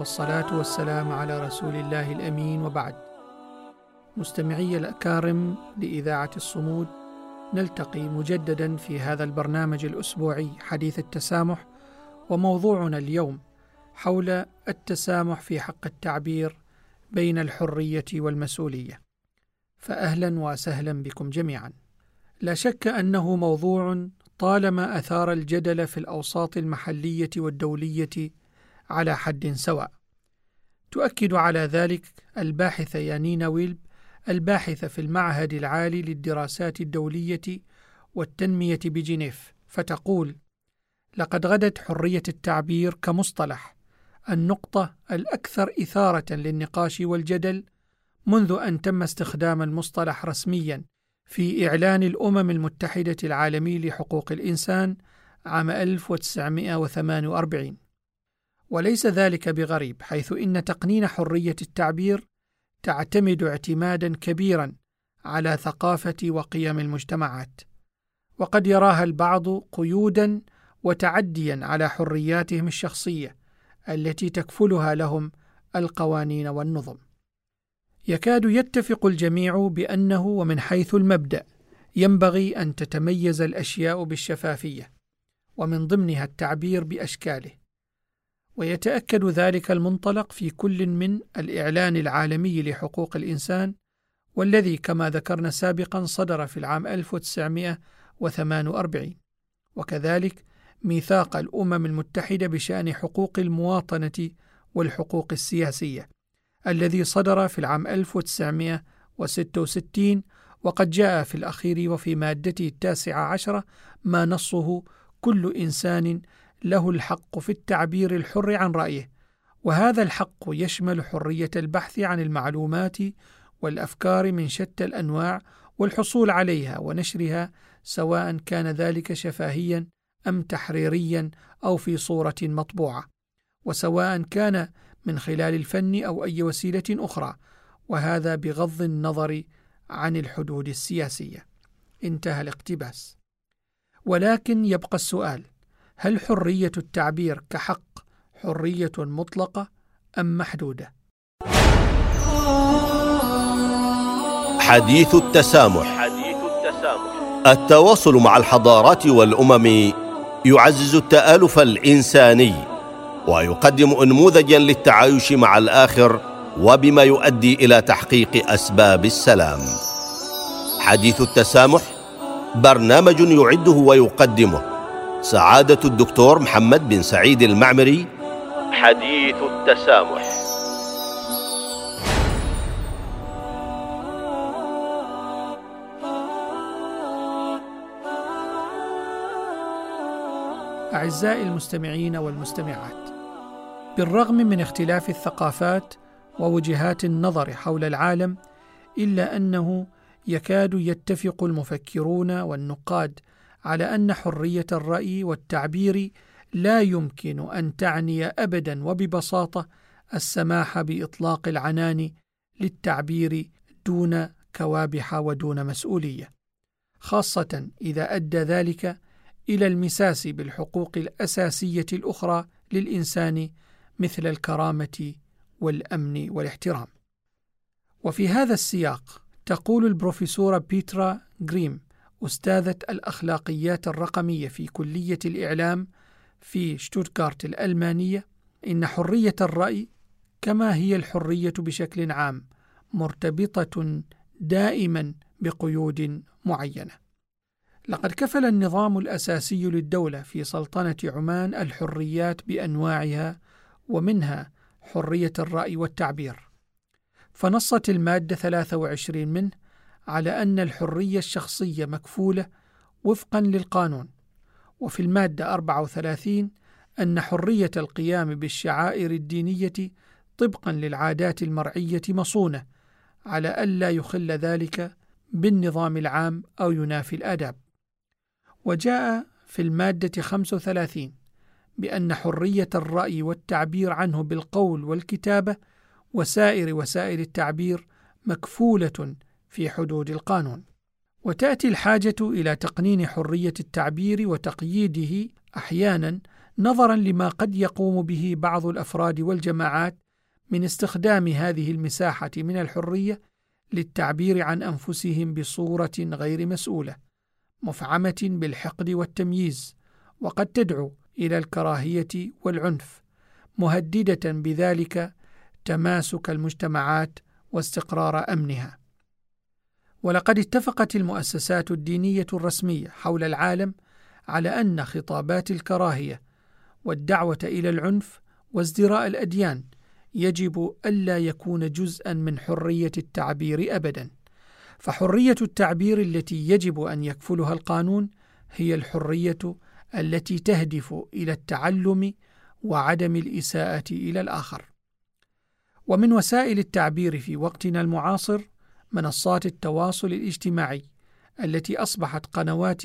والصلاة والسلام على رسول الله الأمين وبعد. مستمعي الأكارم لإذاعة الصمود نلتقي مجددا في هذا البرنامج الأسبوعي حديث التسامح وموضوعنا اليوم حول التسامح في حق التعبير بين الحرية والمسؤولية. فأهلا وسهلا بكم جميعا. لا شك أنه موضوع طالما أثار الجدل في الأوساط المحلية والدولية على حد سواء. تؤكد على ذلك الباحثة يانينا ويلب الباحثة في المعهد العالي للدراسات الدولية والتنمية بجنيف، فتقول: لقد غدت حرية التعبير كمصطلح النقطة الأكثر إثارة للنقاش والجدل منذ أن تم استخدام المصطلح رسميا في إعلان الأمم المتحدة العالمي لحقوق الإنسان عام 1948 وليس ذلك بغريب حيث إن تقنين حرية التعبير تعتمد اعتمادا كبيرا على ثقافة وقيم المجتمعات. وقد يراها البعض قيودا وتعديا على حرياتهم الشخصية التي تكفلها لهم القوانين والنظم. يكاد يتفق الجميع بأنه ومن حيث المبدأ ينبغي أن تتميز الأشياء بالشفافية ومن ضمنها التعبير بأشكاله. ويتأكد ذلك المنطلق في كل من الإعلان العالمي لحقوق الإنسان والذي كما ذكرنا سابقا صدر في العام 1948 وكذلك ميثاق الأمم المتحدة بشأن حقوق المواطنة والحقوق السياسية الذي صدر في العام 1966 وقد جاء في الأخير وفي مادته التاسعة عشرة ما نصه كل إنسان له الحق في التعبير الحر عن رأيه وهذا الحق يشمل حرية البحث عن المعلومات والأفكار من شتى الأنواع والحصول عليها ونشرها سواء كان ذلك شفاهيا أم تحريريا أو في صورة مطبوعة وسواء كان من خلال الفن أو أي وسيلة أخرى وهذا بغض النظر عن الحدود السياسية. انتهى الاقتباس. ولكن يبقى السؤال هل حرية التعبير كحق حرية مطلقة أم محدودة؟ حديث التسامح. حديث التسامح التواصل مع الحضارات والأمم يعزز التآلف الإنساني ويقدم انموذجا للتعايش مع الآخر وبما يؤدي إلى تحقيق أسباب السلام. حديث التسامح برنامج يعده ويقدمه. سعادة الدكتور محمد بن سعيد المعمري. حديث التسامح. أعزائي المستمعين والمستمعات بالرغم من اختلاف الثقافات ووجهات النظر حول العالم إلا أنه يكاد يتفق المفكرون والنقاد على أن حرية الرأي والتعبير لا يمكن أن تعني ابدا وببساطة السماح بإطلاق العنان للتعبير دون كوابح ودون مسؤولية خاصة إذا أدى ذلك إلى المساس بالحقوق الأساسية الأخرى للإنسان مثل الكرامة والأمن والاحترام. وفي هذا السياق تقول البروفيسورة بيترا جريم أستاذة الأخلاقيات الرقمية في كلية الإعلام في شتوتغارت الألمانية. إن حرية الرأي كما هي الحرية بشكل عام مرتبطة دائما بقيود معينة. لقد كفل النظام الأساسي للدولة في سلطنة عمان الحريات بأنواعها ومنها حرية الرأي والتعبير. فنصت المادة 23 منه على أن الحرية الشخصية مكفولة وفقا للقانون وفي المادة 34 أن حرية القيام بالشعائر الدينية طبقا للعادات المرعية مصونة على ألا يخل ذلك بالنظام العام أو ينافي الآداب. وجاء في المادة 35 بأن حرية الرأي والتعبير عنه بالقول والكتابة وسائر وسائل التعبير مكفولة في حدود القانون. وتأتي الحاجة إلى تقنين حرية التعبير وتقييده أحيانا نظرا لما قد يقوم به بعض الأفراد والجماعات من استخدام هذه المساحة من الحرية للتعبير عن أنفسهم بصورة غير مسؤولة مفعمة بالحقد والتمييز وقد تدعو إلى الكراهية والعنف مهددة بذلك تماسك المجتمعات واستقرار أمنها ولقد اتفقت المؤسسات الدينية الرسمية حول العالم على أن خطابات الكراهية والدعوة إلى العنف وازدراء الأديان يجب ألا يكون جزءا من حرية التعبير أبدا. فحرية التعبير التي يجب أن يكفلها القانون هي الحرية التي تهدف إلى التعلم وعدم الإساءة إلى الآخر. ومن وسائل التعبير في وقتنا المعاصر منصات التواصل الاجتماعي التي أصبحت قنوات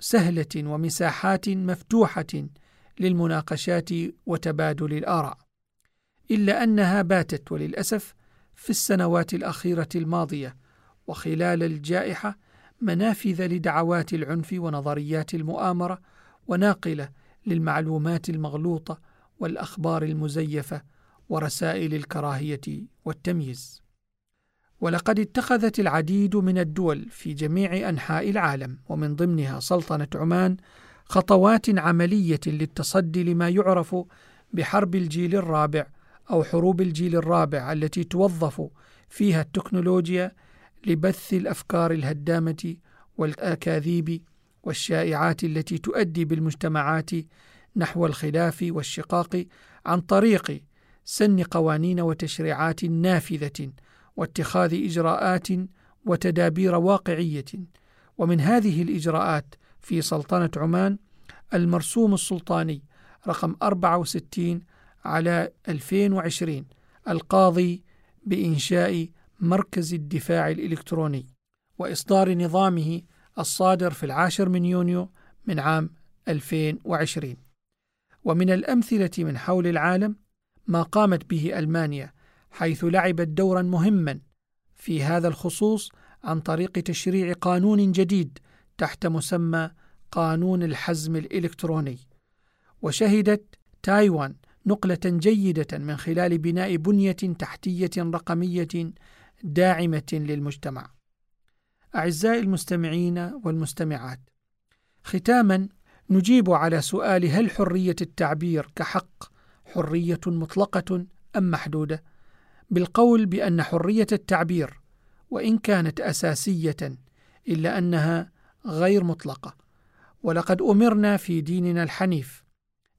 سهلة ومساحات مفتوحة للمناقشات وتبادل الآراء إلا أنها باتت وللأسف في السنوات الأخيرة الماضية وخلال الجائحة منافذ لدعوات العنف ونظريات المؤامرة وناقلة للمعلومات المغلوطة والأخبار المزيفة ورسائل الكراهية والتمييز. ولقد اتخذت العديد من الدول في جميع أنحاء العالم ومن ضمنها سلطنة عمان خطوات عملية للتصدي لما يعرف بحرب الجيل الرابع أو حروب الجيل الرابع التي توظف فيها التكنولوجيا لبث الأفكار الهدامة والأكاذيب والشائعات التي تؤدي بالمجتمعات نحو الخلاف والشقاق عن طريق سن قوانين وتشريعات نافذة واتخاذ إجراءات وتدابير واقعية. ومن هذه الإجراءات في سلطنة عمان المرسوم السلطاني رقم 64 على 2020 القاضي بإنشاء مركز الدفاع الإلكتروني وإصدار نظامه الصادر في العاشر من يونيو من عام 2020 ومن الأمثلة من حول العالم ما قامت به ألمانيا حيث لعبت دورا مهما في هذا الخصوص عن طريق تشريع قانون جديد تحت مسمى قانون الحزم الإلكتروني وشهدت تايوان نقلة جيدة من خلال بناء بنية تحتية رقمية داعمة للمجتمع. أعزائي المستمعين والمستمعات، ختاما نجيب على سؤال هل حرية التعبير كحق حرية مطلقة أم محدودة؟ بالقول بأن حرية التعبير وإن كانت أساسية إلا أنها غير مطلقة. ولقد أمرنا في ديننا الحنيف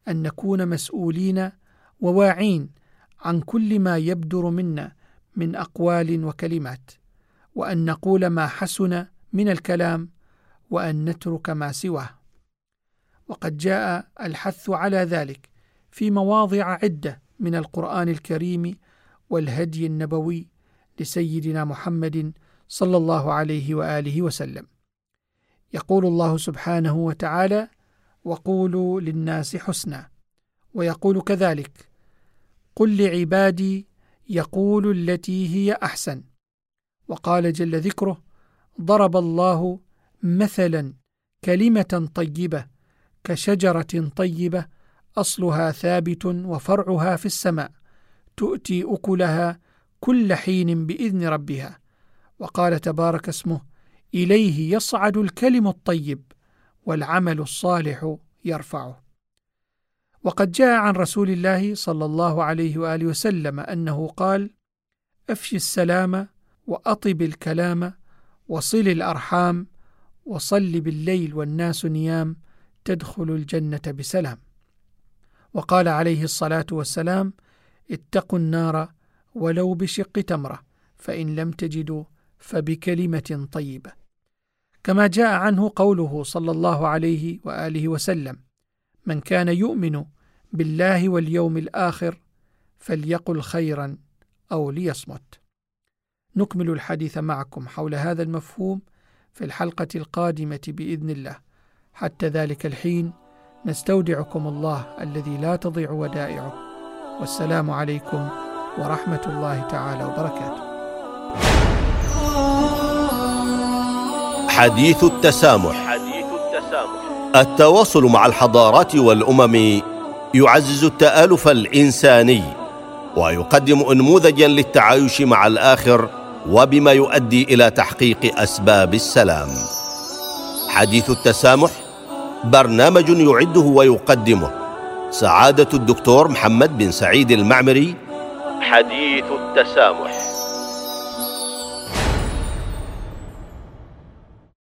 أن نكون مسؤولين وواعين عن كل ما يبدر منا من أقوال وكلمات وأن نقول ما حسن من الكلام وأن نترك ما سواه. وقد جاء الحث على ذلك في مواضع عدة من القرآن الكريم والهدي النبوي لسيدنا محمد صلى الله عليه وآله وسلم. يقول الله سبحانه وتعالى وقولوا للناس حسنا ويقول كذلك قل لعبادي يقول التي هي أحسن وقال جل ذكره ضرب الله مثلا كلمة طيبة كشجرة طيبة أصلها ثابت وفرعها في السماء تؤتي أكلها كل حين بإذن ربها. وقال تبارك اسمه إليه يصعد الكلم الطيب والعمل الصالح يرفعه. وقد جاء عن رسول الله صلى الله عليه وآله وسلم أنه قال افش السلام وأطب الكلام وصل الأرحام وصل بالليل والناس نيام تدخل الجنة بسلام. وقال عليه الصلاة والسلام اتقوا النار ولو بشق تمرة فإن لم تجدوا فبكلمة طيبة. كما جاء عنه قوله صلى الله عليه وآله وسلم من كان يؤمن بالله واليوم الآخر فليقل خيرا أو ليصمت. نكمل الحديث معكم حول هذا المفهوم في الحلقة القادمة بإذن الله. حتى ذلك الحين نستودعكم الله الذي لا تضيع ودائعه. والسلام عليكم ورحمة الله تعالى وبركاته. حديث التسامح. حديث التسامح. التواصل مع الحضارات والأمم يعزز التآلف الإنساني ويقدم انموذجا للتعايش مع الآخر وبما يؤدي إلى تحقيق أسباب السلام. حديث التسامح برنامج يعده ويقدمه سعادة الدكتور محمد بن سعيد المعمري. حديث التسامح.